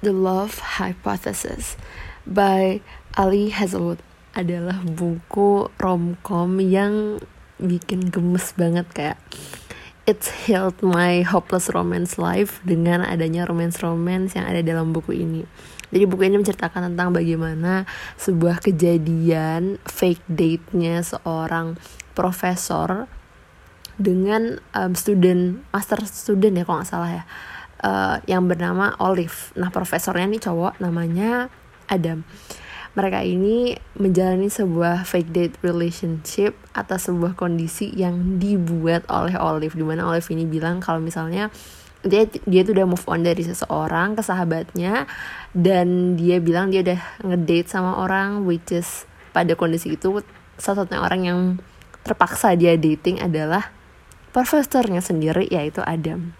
The Love Hypothesis by Ali Hazelwood adalah buku romcom yang bikin gemes banget kayak It's healed my hopeless romance life dengan adanya romance-romance yang ada dalam buku ini. Jadi buku ini menceritakan tentang bagaimana sebuah kejadian fake date-nya seorang profesor dengan um, student master student ya kalau nggak salah ya uh, yang bernama Olive. Nah profesornya ini cowok namanya Adam. Mereka ini menjalani sebuah fake date relationship atas sebuah kondisi yang dibuat oleh Olive. Di mana Olive ini bilang kalau misalnya dia dia tuh udah move on dari seseorang ke sahabatnya dan dia bilang dia udah ngedate sama orang which is pada kondisi itu satu-satunya orang yang terpaksa dia dating adalah profesornya sendiri yaitu Adam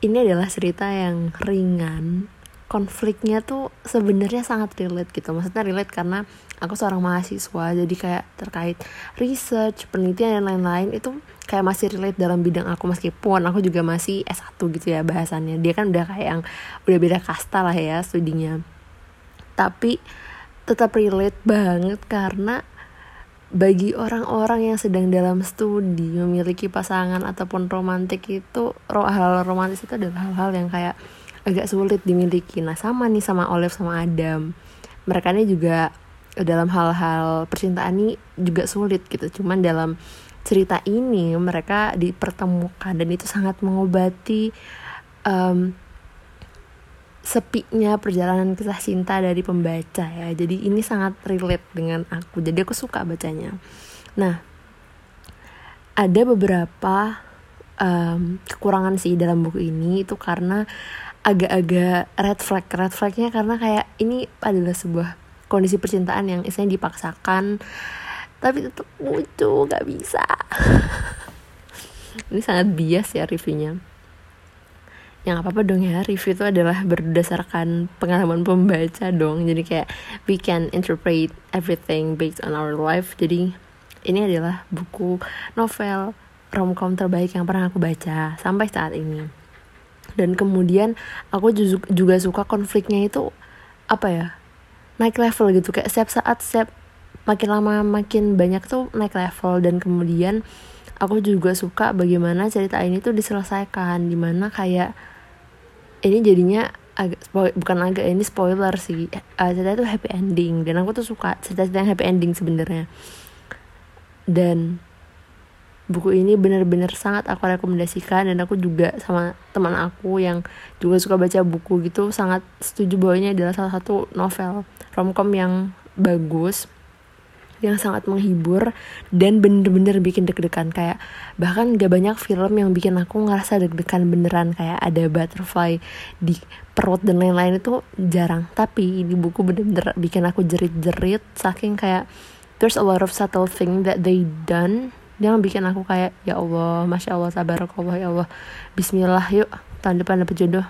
ini adalah cerita yang ringan. Konfliknya tuh sebenarnya sangat relate gitu. Maksudnya relate karena aku seorang mahasiswa jadi kayak terkait research penelitian dan lain-lain itu kayak masih relate dalam bidang aku. Meskipun aku juga masih S1 gitu ya bahasannya. Dia kan udah kayak yang udah beda kasta lah ya studinya. Tapi tetap relate banget karena bagi orang-orang yang sedang dalam studi memiliki pasangan ataupun romantik itu hal romantis itu adalah hal-hal yang kayak agak sulit dimiliki. Nah sama nih sama Olive sama Adam. Mereka ini juga dalam hal-hal percintaan ini juga sulit gitu. Cuman dalam cerita ini mereka dipertemukan dan itu sangat mengobati um, sepinya perjalanan kisah cinta dari pembaca ya. Jadi ini sangat relate dengan aku. Jadi aku suka bacanya. Nah ada beberapa um, kekurangan sih dalam buku ini. Itu karena agak-agak red flag. Red flagnya karena kayak ini adalah sebuah kondisi percintaan yang istilahnya dipaksakan tapi tetap lucu nggak bisa. Ini sangat bias ya reviewnya yang apa apa dong ya review itu adalah berdasarkan pengalaman pembaca dong. Jadi kayak we can interpret everything based on our life. Jadi ini adalah buku novel romcom terbaik yang pernah aku baca sampai saat ini. Dan kemudian aku juga suka konfliknya itu apa ya naik level gitu. Kayak setiap saat setiap makin lama makin banyak tuh naik level. Dan kemudian aku juga suka bagaimana cerita ini tuh diselesaikan. Di mana kayak ini jadinya agak spoil, bukan agak ini spoiler sih. Uh, cerita itu happy ending dan aku tuh suka cerita-cerita yang happy ending sebenarnya. Dan buku ini benar-benar sangat aku rekomendasikan dan aku juga sama teman aku yang juga suka baca buku gitu sangat setuju bahwa ini adalah salah satu novel romcom yang bagus yang sangat menghibur dan bener-bener bikin deg-degan. Kayak bahkan gak banyak film yang bikin aku ngerasa deg-degan beneran. Kayak ada butterfly di perut dan lain-lain itu jarang. Tapi di buku bener-bener bikin aku jerit-jerit. Saking kayak there's a lot of subtle thing that they done yang bikin aku kayak ya Allah masya Allah sabar Allah ya Allah. Bismillah yuk. Tahun depan dapet jodoh